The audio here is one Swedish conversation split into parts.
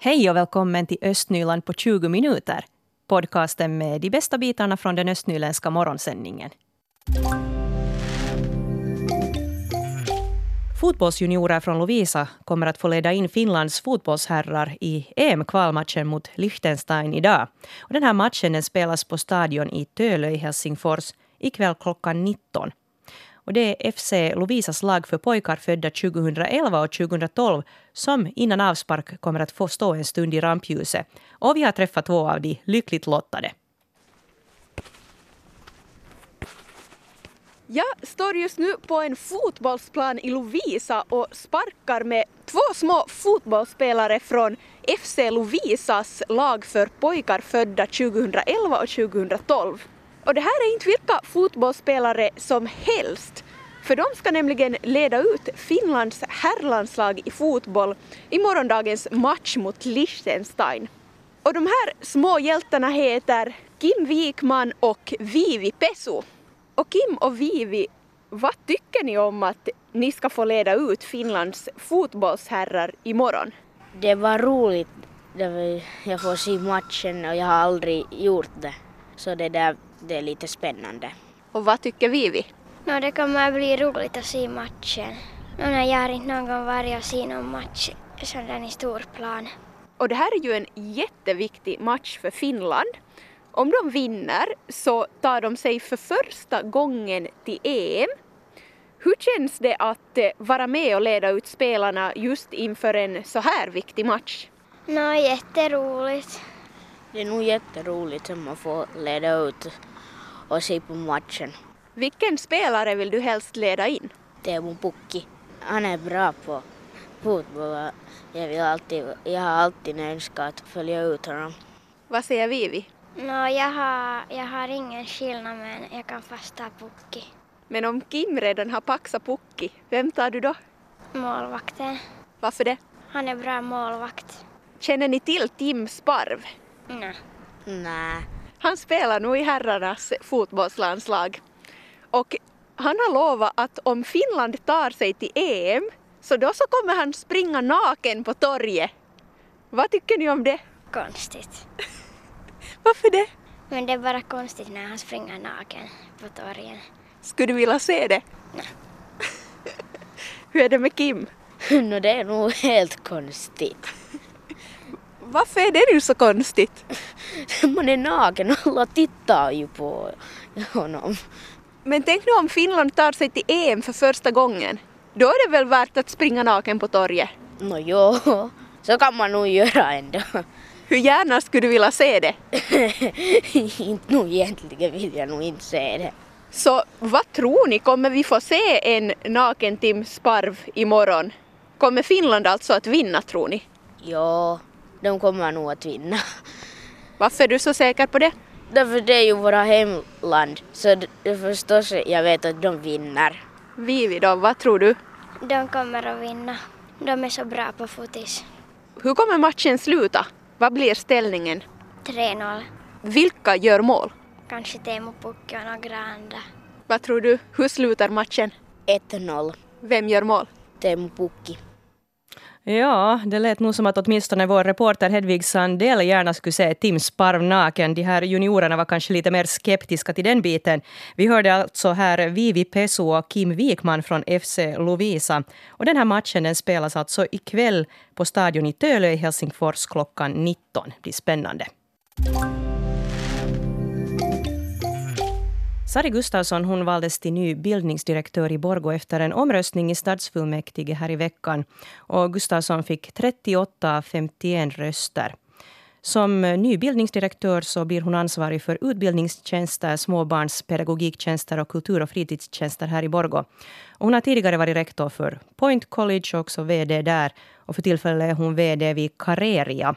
Hej och välkommen till Östnyland på 20 minuter. Podcasten med de bästa bitarna från den östnyländska morgonsändningen. Fotbollsjuniorer från Lovisa kommer att få leda in Finlands fotbollsherrar i EM-kvalmatchen mot Liechtenstein idag. Och den här matchen den spelas på stadion i Tölö i Helsingfors ikväll klockan 19. Och det är FC Lovisas lag för pojkar födda 2011 och 2012 som innan avspark kommer att få stå en stund i rampljuset. Och vi har träffat två av de lyckligt lottade. Jag står just nu på en fotbollsplan i Lovisa och sparkar med två små fotbollsspelare från FC Lovisas lag för pojkar födda 2011 och 2012. Och det här är inte vilka fotbollsspelare som helst. För de ska nämligen leda ut Finlands herrlandslag i fotboll i morgondagens match mot Liechtenstein. Och de här små hjältarna heter Kim Wikman och Vivi Pesu. Och Kim och Vivi, vad tycker ni om att ni ska få leda ut Finlands fotbollsherrar imorgon? Det var roligt. Jag får se matchen och jag har aldrig gjort det. Så det, där, det är lite spännande. Och vad tycker Vivi? No, det kommer bli roligt att se matchen. No, jag har inte någon gång varit och sett någon match sådär i stor plan. Och det här är ju en jätteviktig match för Finland. Om de vinner så tar de sig för första gången till EM. Hur känns det att eh, vara med och leda ut spelarna just inför en så här viktig match? Nå, jätteroligt. Det är nog jätteroligt att man får leda ut och se på matchen. Vilken spelare vill du helst leda in? Teemu Pukki. Han är bra på fotboll. Jag, vill alltid, jag har alltid önskat att följa ut honom. Vad säger Vivi? Nå, jag har, jag har ingen skillnad men jag kan fast ta Pukki. Men om Kim redan har paxat Pukki, vem tar du då? Målvakten. Varför det? Han är bra målvakt. Känner ni till Tim Sparv? Nej. Nej. Han spelar nog i herrarnas fotbollslandslag. Och han har lovat att om Finland tar sig till EM så då så kommer han springa naken på torget. Vad tycker ni om det? Konstigt. Varför det? Men det är bara konstigt när han springer naken på torgen. Skulle du vilja se det? Nej. Hur är det med Kim? no, det är nog helt konstigt. Varför är det nu så konstigt? Man är naken alla tittar ju på honom. Men tänk nu om Finland tar sig till EM för första gången. Då är det väl värt att springa naken på torget? Nå jo, så kan man nog göra ändå. Hur gärna skulle du vilja se det? inte nog egentligen vill jag nog inte se det. Så vad tror ni, kommer vi få se en naken Tim Sparv imorgon? Kommer Finland alltså att vinna tror ni? Ja, de kommer nog att vinna. Varför är du så säker på det? Därför det är ju våra hemland, så det förstås jag vet att de vinner. Vivi då, vad tror du? De kommer att vinna. De är så bra på fotis. Hur kommer matchen sluta? Vad blir ställningen? 3-0. Vilka gör mål? Kanske Teemu Pukki och några andra. Vad tror du? Hur slutar matchen? 1-0. Vem gör mål? Teemu Pukki. Ja, det lät nog som att åtminstone vår reporter Hedvig Sandell gärna skulle se Tim Sparv naken. De här juniorerna var kanske lite mer skeptiska till den biten. Vi hörde alltså här Vivi Pesu och Kim Wikman från FC Lovisa. Och den här matchen den spelas alltså ikväll på Stadion i Tölö i Helsingfors klockan 19. Det blir spännande. Sari Gustafsson hon valdes till ny bildningsdirektör i Borgå efter en omröstning i stadsfullmäktige här i veckan. Och Gustafsson fick 38 av 51 röster. Som ny bildningsdirektör så blir hon ansvarig för utbildningstjänster, småbarnspedagogiktjänster och kultur och fritidstjänster här i Borgå. hon har tidigare varit rektor för Point College och också VD där. Och för tillfället är hon VD vid Careria.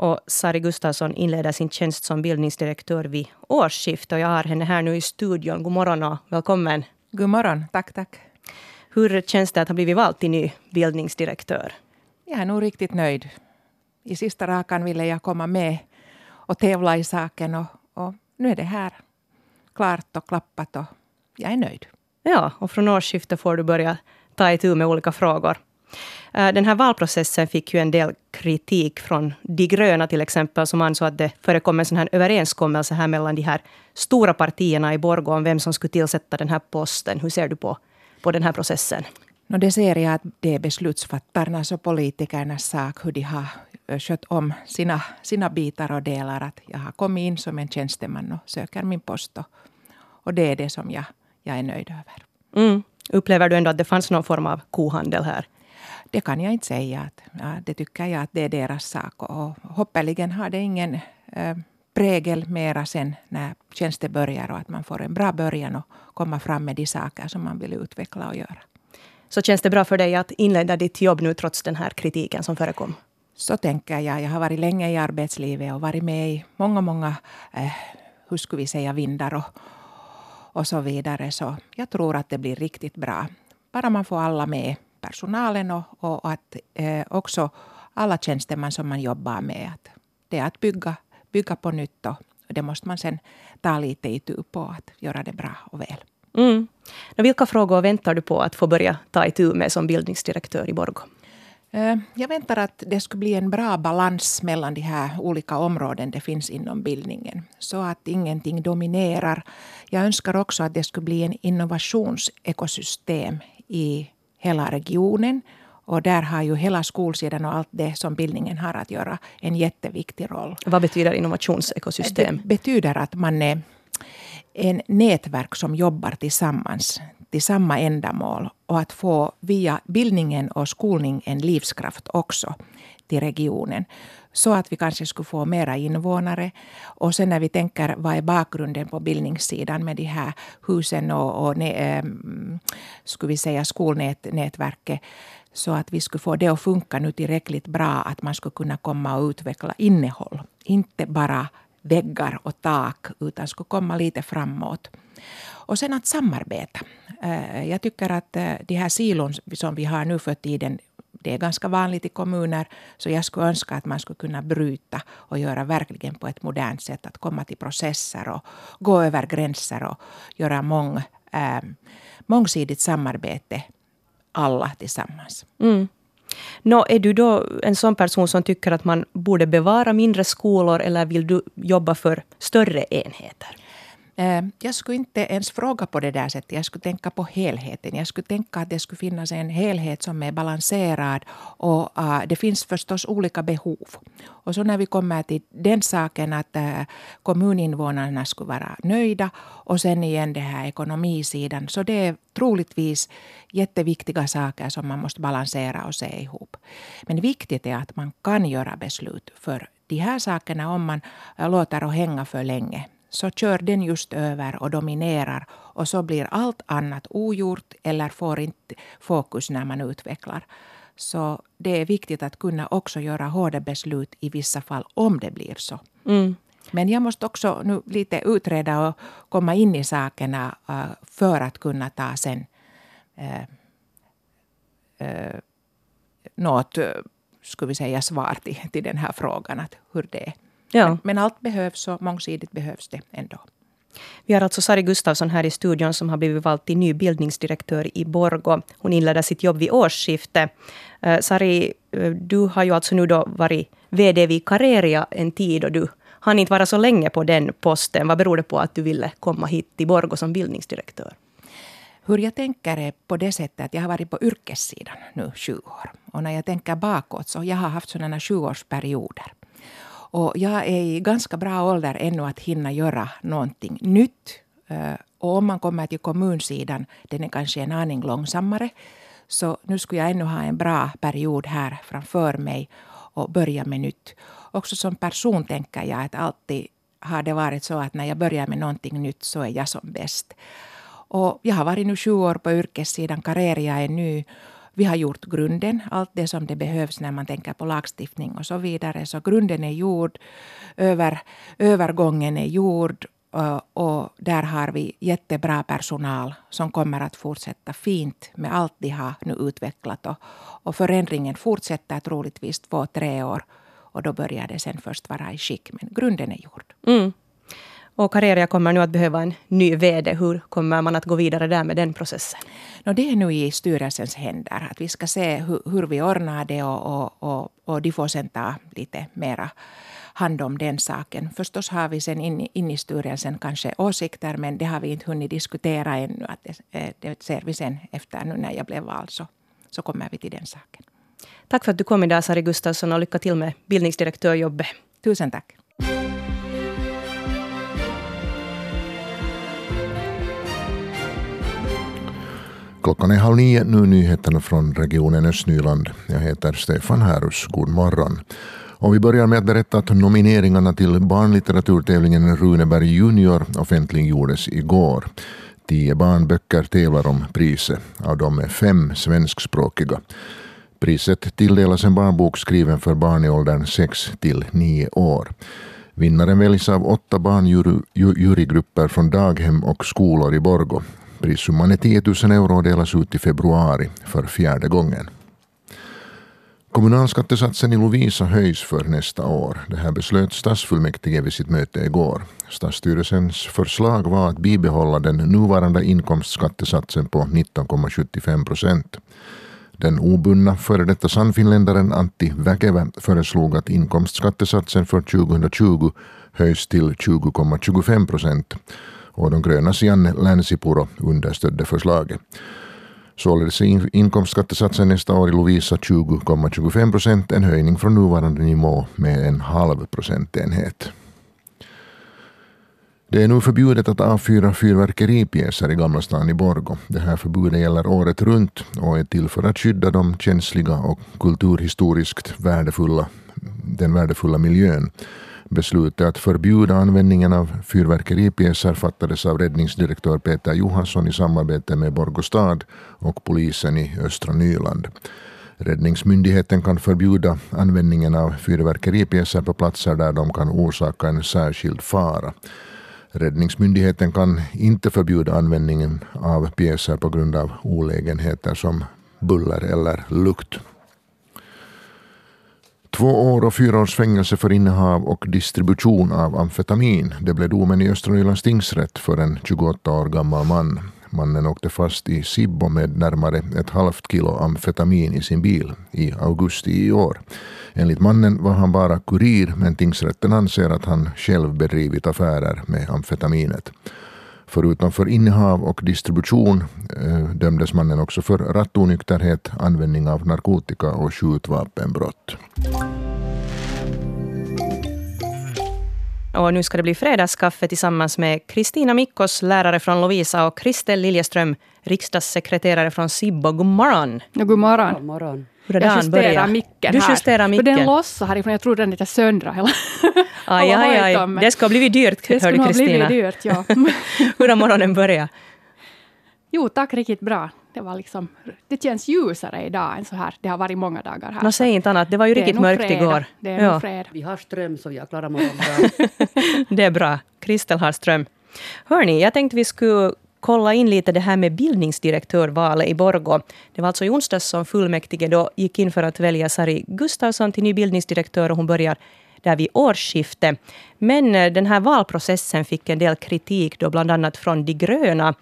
Och Sari Gustafsson inleder sin tjänst som bildningsdirektör vid årsskiftet. jag har henne här nu i studion. God morgon och välkommen. God morgon, tack, tack. Hur känns det att ha blivit vald till ny bildningsdirektör? Jag är nog riktigt nöjd. I sista rakan ville jag komma med och tävla i saken och, och nu är det här klart och klappat och jag är nöjd. Ja, och från årsskiftet får du börja ta itu med olika frågor. Eh, den här valprocessen fick ju en del kritik från De gröna till exempel, som ansåg att det förekom en sån här överenskommelse här mellan de här stora partierna i Borgå om vem som skulle tillsätta den här posten. Hur ser du på, på den här processen? No det ser jag att det är beslutsfattarnas och politikernas sak hur de har skött om sina, sina bitar och delar. Att jag har kommit in som en tjänsteman och söker min post. Och, och det är det som jag, jag är nöjd över. Mm. Upplever du ändå att det fanns någon form av kohandel här? Det kan jag inte säga. Att, ja, det tycker jag att det är deras sak. Och hoppeligen har det ingen äh, prägel mera sen när tjänsten börjar och att man får en bra början och komma fram med de saker som man vill utveckla och göra. Så känns det bra för dig att inleda ditt jobb nu trots den här kritiken som förekom? Så tänker jag. Jag har varit länge i arbetslivet och varit med i många, många, eh, hur skulle vi säga, vindar och, och så vidare. Så jag tror att det blir riktigt bra. Bara man får alla med, personalen och, och att eh, också alla tjänstemän som man jobbar med. Att det är att bygga, bygga på nytt och det måste man sen ta lite i tur på att göra det bra och väl. Mm. Vilka frågor väntar du på att få börja ta itu med som bildningsdirektör i Borgå? Eh, jag väntar att det skulle bli en bra balans mellan de här olika områden det finns inom bildningen. Så att ingenting dominerar. Jag önskar också att det skulle bli en innovationsekosystem i hela regionen. Och där har ju hela skolsidan och allt det som bildningen har att göra en jätteviktig roll. Vad betyder innovationsekosystem? Det betyder att man är en nätverk som jobbar tillsammans till samma ändamål och att få via bildningen och skolning en livskraft också till regionen. Så att vi kanske skulle få mera invånare. Och sen när vi tänker vad är bakgrunden på bildningssidan med de här husen och, och ehm, skulle vi säga skolnätverket. Så att vi skulle få det att funka nu tillräckligt bra att man skulle kunna komma och utveckla innehåll. Inte bara väggar och tak utan skulle komma lite framåt. Och sen att samarbeta. Eh, jag tycker att eh, de här silon som vi har nu för tiden det är ganska vanligt i kommuner, så jag skulle önska att man skulle kunna bryta och göra verkligen på ett modernt sätt, att komma till processer och gå över gränser och göra mång, äh, mångsidigt samarbete, alla tillsammans. Mm. Nå, är du då en sån person som tycker att man borde bevara mindre skolor eller vill du jobba för större enheter? Ehm, jag skulle inte ens fråga på det där sättet. Jag skulle tänka på helheten. Jag skulle tänka att det skulle finnas en helhet som är balanserad. Och uh, det finns förstås olika behov. Och så när vi kommer till den saken att uh, kommuninvånarna skulle vara nöjda och sen igen det här ekonomisidan. Så det är troligtvis jätteviktiga saker som man måste balansera och se ihop. Men viktigt är att man kan göra beslut. För de här sakerna, om man äh, låter och hänga för länge, så kör den just över och dominerar och så blir allt annat ogjort eller får inte fokus när man utvecklar. Så det är viktigt att kunna också göra hårda beslut i vissa fall om det blir så. Mm. Men jag måste också nu lite utreda och komma in i sakerna uh, för att kunna ta sen uh, uh, något, skulle vi säga, svar till, till den här frågan. Att hur det är. Ja. Men, allt behövs och mångsidigt behövs det ändå. Vi har alltså Sari Gustafsson här i studion som har blivit vald till ny bildningsdirektör i Borgo. Hon inledde sitt jobb vid årsskiftet. Uh, Sari, uh, du har ju alltså nu då varit VD vid Careria en tid och du hann inte vara så länge på den posten. Vad beror det på att du ville komma hit till Borgo som bildningsdirektör? Hur jag tänker är på det sättet att jag har varit på yrkessidan nu sju år. Och när jag tänker bakåt så jag har haft sådana sjuårsperioder. Och jag är i ganska bra ålder ännu att hinna göra någonting nytt. Eh, och om man kommer till kommunsidan, den är kanske en aning långsammare. Så nu skulle jag ännu ha en bra period här framför mig och börja med nytt. Också som person tänker jag att alltid har det varit så att när jag börjar med någonting nytt så är jag som bäst. Och jag har varit nu sju år på yrkessidan, Kareria är ny vi har gjort grunden, allt det som det behövs när man tänker på lagstiftning och så vidare. Så grunden är gjord, över, övergången är gjord eh, och, där har vi jättebra personal som kommer att fortsätta fint med allt de har nu utvecklat. Och, och förändringen fortsätter troligtvis två, tre år och då börjar det sen först vara i skick. Men grunden är gjord. Mm. Och Kareria kommer nu att behöva en ny VD. Hur kommer man att gå vidare där med den processen? No, det är nu i styrelsens händer. Att vi ska se hur, hur vi ordnar det och, och, och, och de får sen ta lite mera hand om den saken. Förstås har vi sen in, in i styrelsen kanske åsikter men det har vi inte hunnit diskutera ännu. Att det, eh, det ser vi sen efter nu när jag blev vald så, så kommer vi till den saken. Tack för att du kom idag Sari Gustafsson och lycka till med bildningsdirektörjobbet. Tusen tack. Klockan är halv nio, nu nyheterna från regionen Östnyland. Jag heter Stefan Härus. God morgon. Och vi börjar med att berätta att nomineringarna till barnlitteraturtävlingen Runeberg Junior offentliggjordes igår. Tio barnböcker tävlar om priset. Av dem är fem svenskspråkiga. Priset tilldelas en barnbok skriven för barn i åldern 6 till 9 år. Vinnaren väljs av åtta barnjurygrupper från daghem och skolor i Borgo. Prissumman är 10 000 euro och delas ut i februari för fjärde gången. Kommunalskattesatsen i Lovisa höjs för nästa år. Det här beslöt stadsfullmäktige vid sitt möte igår. Stadsstyrelsens förslag var att bibehålla den nuvarande inkomstskattesatsen på 19,75 procent. Den obundna före detta sannfinländaren Antti Väkevä föreslog att inkomstskattesatsen för 2020 höjs till 20,25 procent och de grönas Janne Länsipuro understödde förslaget. Således är inkomstskattesatsen nästa år i Lovisa 20,25 procent, en höjning från nuvarande nivå med en halv procentenhet. Det är nu förbjudet att avfyra fyrverkeripjäser i Gamla stan i Borgo. Det här förbudet gäller året runt och är till för att skydda de känsliga och kulturhistoriskt värdefulla, den värdefulla miljön. Beslutet att förbjuda användningen av fyrverkeripjäser fattades av räddningsdirektör Peter Johansson i samarbete med Borgå stad och polisen i Östra Nyland. Räddningsmyndigheten kan förbjuda användningen av fyrverkeripjäser på platser där de kan orsaka en särskild fara. Räddningsmyndigheten kan inte förbjuda användningen av pjäser på grund av olägenheter som buller eller lukt. Två år och fyra års fängelse för innehav och distribution av amfetamin. Det blev domen i Östra Nylands tingsrätt för en 28 år gammal man. Mannen åkte fast i Sibbo med närmare ett halvt kilo amfetamin i sin bil i augusti i år. Enligt mannen var han bara kurir men tingsrätten anser att han själv bedrivit affärer med amfetaminet. Förutom för innehav och distribution eh, dömdes mannen också för rattonykterhet, användning av narkotika och skjutvapenbrott. Och nu ska det bli fredagskaffe tillsammans med Kristina Mikkos, lärare från Lovisa och Kristel Liljeström, riksdagssekreterare från Sibbo. God morgon! Ja, god morgon. God morgon. Hur jag justerar börjar? micken Du här. justerar micken. För den lossar härifrån. Jag tror den är lite söndra. Hela. Aj, aj, aj. Det ska ha blivit dyrt, det hörde Kristina. Det blivit dyrt, ja. Hur har morgonen börjat? Jo, tack. Riktigt bra. Det, var liksom, det känns ljusare idag än så här. Det har varit många dagar här. Nå, säg inte annat. Det var ju det riktigt mörkt fredag. igår. Det är ja. fredag. Vi har ström så vi har klarat morgonen bra. det är bra. Kristel har ström. Hörni, jag tänkte vi skulle kolla in lite det här med bildningsdirektörvalet i Borgo. Det var alltså i onsdags som fullmäktige då gick in för att välja Sari Gustafsson till ny bildningsdirektör och hon börjar där vid årsskiftet. Men eh, den här valprocessen fick en del kritik, då bland annat från De gröna,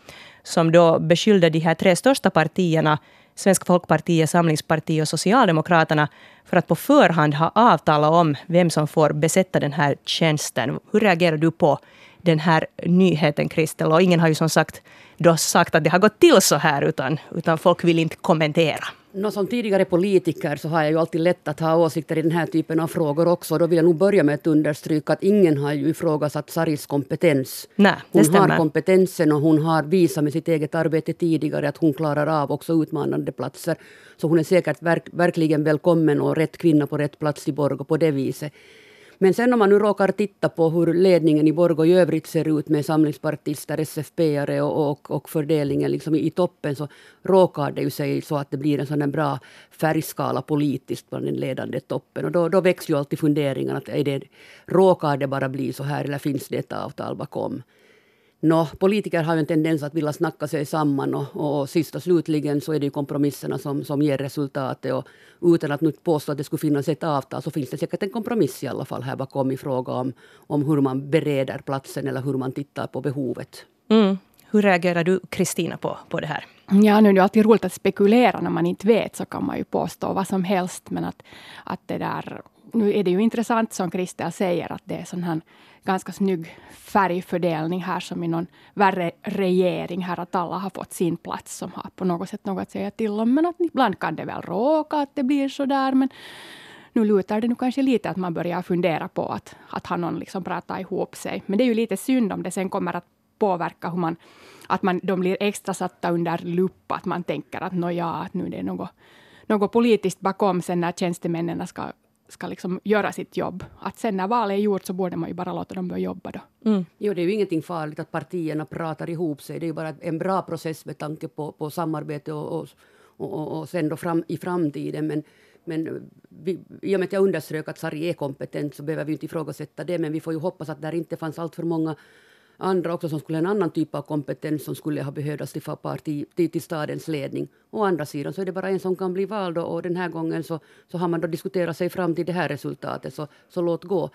som då beskyllde de här tre största partierna, Svenska folkpartiet, Samlingspartiet och Socialdemokraterna, för att på förhand ha avtalat om vem som får besätta den här tjänsten. Hur reagerar du på den här nyheten, Kristel? Och ingen har ju som sagt då sagt att det har gått till så här, utan, utan folk vill inte kommentera. Nå, som tidigare politiker så har jag ju alltid lätt att ha åsikter i den här typen av frågor också. Då vill jag nog börja med att understryka att ingen har ju ifrågasatt Saris kompetens. Nej, hon stämmer. har kompetensen och hon har visat med sitt eget arbete tidigare att hon klarar av också utmanande platser. Så hon är säkert verk, verkligen välkommen och rätt kvinna på rätt plats i Borgå på det viset. Men sen om man nu råkar titta på hur ledningen i Borgå i övrigt ser ut med samlingspartister, SFP-are och, och, och, fördelningen liksom i, i, toppen så råkar det ju sig så att det blir en sån bra färgskala politiskt bland den ledande toppen. Och då, då väcks ju alltid funderingen att är det, råkar det bara bli så här eller finns det ett avtal bakom? Nå, politiker har ju en tendens att vilja snacka sig samman och, och, och sist och slutligen så är det ju kompromisserna som, som ger resultatet. Och utan att nu påstå att det skulle finnas ett avtal så finns det säkert en kompromiss i alla fall här bakom i fråga om, om hur man bereder platsen eller hur man tittar på behovet. Mm. Hur reagerar du, Kristina, på, på det här? Ja, nu är det alltid roligt att spekulera när man inte vet, så kan man ju påstå vad som helst. Men att, att det där, nu är det ju intressant som Kristel säger, att det är sån här ganska snygg färgfördelning här, som i någon värre regering här, att alla har fått sin plats, som har på något sätt något att säga till om. Men att ibland kan det väl råka att det blir så där. Men nu lutar det nu kanske lite att man börjar fundera på att, att ha någon liksom prata ihop sig. Men det är ju lite synd om det sen kommer att påverka hur man, att man, de blir extra satta under lupp, att man tänker att nåja, att nu är det något, något politiskt bakom sen när tjänstemännen ska ska liksom göra sitt jobb. Att sen när valet är gjort så borde man ju bara låta dem börja jobba då. Mm. Jo, det är ju ingenting farligt att partierna pratar ihop sig. Det är ju bara en bra process med tanke på, på samarbete och, och, och, och sen då fram, i framtiden. Men, men vi, i och med att jag underströk att Sari är kompetent så behöver vi inte ifrågasätta det. Men vi får ju hoppas att där inte fanns allt för många andra också som skulle ha en annan typ av kompetens som skulle ha behövts till, parti, till, till stadens ledning. Å andra sidan så är det bara en som kan bli vald och, och den här gången så, så har man då diskuterat sig fram till det här resultatet, så, så låt gå.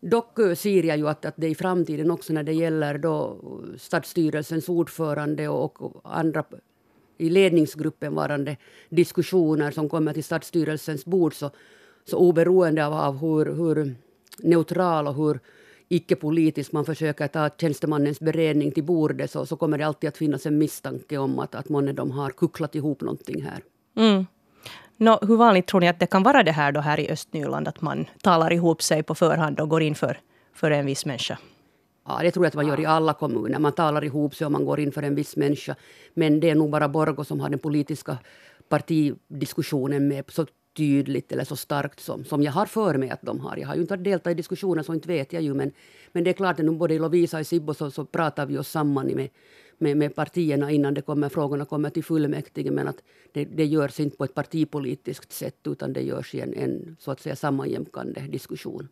Dock eh, ser jag ju att, att det i framtiden också när det gäller då stadsstyrelsens ordförande och, och andra i ledningsgruppen varande diskussioner som kommer till stadsstyrelsens bord så, så oberoende av, av hur, hur neutral och hur icke-politisk man försöker ta tjänstemannens beredning till bordet så, så kommer det alltid att finnas en misstanke om att, att månne de har kucklat ihop någonting här. Mm. No, hur vanligt tror ni att det kan vara det här då här i Östnyland att man talar ihop sig på förhand och går in för, för en viss människa? Ja, det tror jag att man gör i alla kommuner. Man talar ihop sig och man går in för en viss människa. Men det är nog bara Borgo som har den politiska partidiskussionen med så tydligt eller så starkt som, som jag har för mig att de har. Jag har ju inte deltagit i diskussioner så inte vet jag ju men, men det är klart att både i Lovisa och i Sibbo så, så pratar vi oss samman med, med, med partierna innan det kommer, frågorna kommer till fullmäktige men att det, det görs inte på ett partipolitiskt sätt utan det görs i en, en så att säga sammanjämkande diskussion.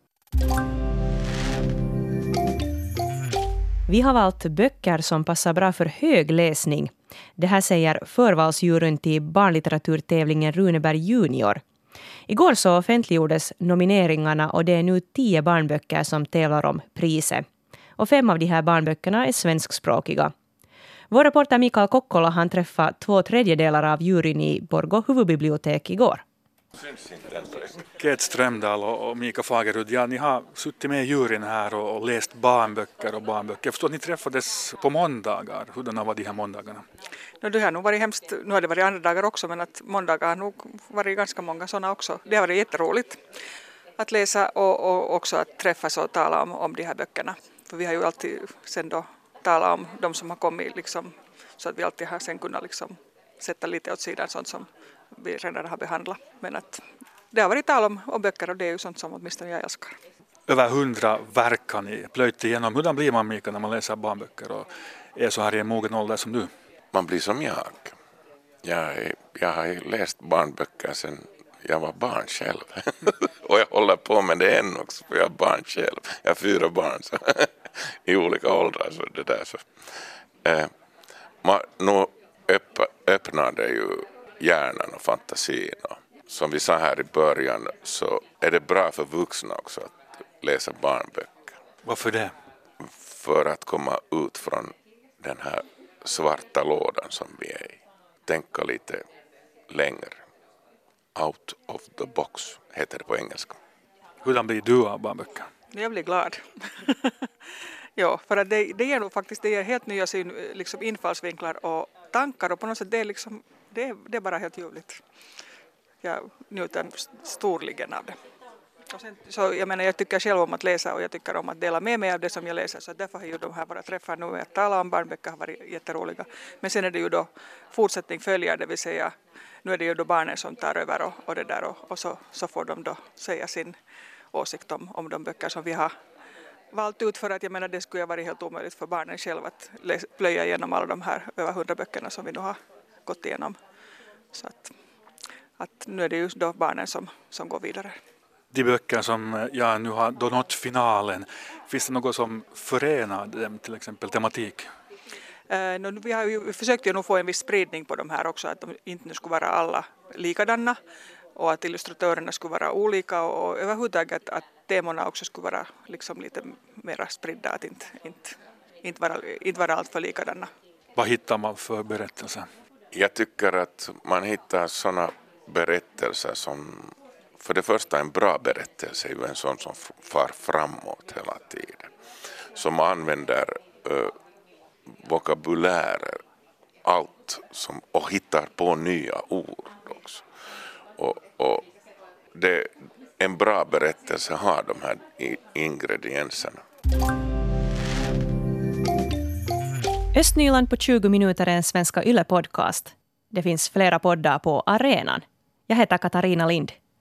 Vi har valt böcker som passar bra för hög läsning. Det här säger förvalsjuryn till barnlitteraturtävlingen Runeberg Junior. Igår så offentliggjordes nomineringarna och det är nu tio barnböcker som tävlar om priset. Och fem av de här barnböckerna är svenskspråkiga. Vår reporter Mikael Kokkola han träffade två tredjedelar av juryn i Borgå huvudbibliotek igår. Kate Strömdahl och Mika Fagerud, ja, ni har suttit med i juryn här och, och läst barnböcker och barnböcker. Jag förstår att ni träffades på måndagar. Hurdana var de här måndagarna? No, det har nog varit hemskt, nu har det varit andra dagar också men att måndagar har nog varit ganska många sådana också. Det har varit jätteroligt att läsa och, och också att träffas och tala om, om de här böckerna. För vi har ju alltid sen då talat om de som har kommit liksom, så att vi alltid har sen kunnat liksom sätta lite åt sidan sånt som vi redan har behandlat. Men att det har varit tal om, om böcker och det är ju sånt som åtminstone jag älskar. Över hundra verk har ni plöjt igenom. Hur blir man Mika när man läser barnböcker och är så här i en mogen ålder som du? Man blir som jag. Jag, jag har läst barnböcker sedan jag var barn själv. och jag håller på med det än också för jag är barn själv. Jag har fyra barn så i olika åldrar. Så det där, så. Eh, man, nu öppnar det ju hjärnan och fantasin. Och som vi sa här i början så är det bra för vuxna också att läsa barnböcker. Varför det? För att komma ut från den här svarta lådan som vi är i. Tänka lite längre. Out of the box heter det på engelska. Hur blir du av barnböcker? Jag blir glad. ja, för att det, det ger nog faktiskt det ger helt nya syn, liksom infallsvinklar och tankar och på något sätt det är, liksom, det, är, det är bara helt ljuvligt. Jag njuter storligen av det. Sen, så jag menar jag tycker själv om att läsa och jag tycker om att dela med mig av det som jag läser så därför har ju de här våra träffar nu att tala om barnböcker har varit jätteroliga. Men sen är det ju då fortsättning följer det vill säga nu är det ju då barnen som tar över och, och det där och, och så, så får de då säga sin åsikt om, om de böcker som vi har valt ut för att jag menar det skulle ha varit helt omöjligt för barnen själva att läs, plöja igenom alla de här över hundra böckerna som vi nu har gått igenom. Så att, att nu är det ju då barnen som, som går vidare de böcker som jag nu har då nått finalen, finns det något som förenar dem, till exempel tematik? Uh, no, vi har ju försökt ju nog få en viss spridning på de här också, att de inte nu skulle vara alla likadana och att illustratörerna skulle vara olika och överhuvudtaget att temana också skulle vara liksom lite mer spridda, att inte, inte, inte, vara, inte vara alltför likadana. Vad hittar man för berättelser? Jag tycker att man hittar sådana berättelser som för det första en bra berättelse är ju en sån som far framåt hela tiden. Som använder uh, vokabulärer, allt som, och hittar på nya ord också. Och, och det, en bra berättelse har de här ingredienserna. Östnyland på 20 minuter är en Svenska Yle-podcast. Det finns flera poddar på arenan. Jag heter Katarina Lind.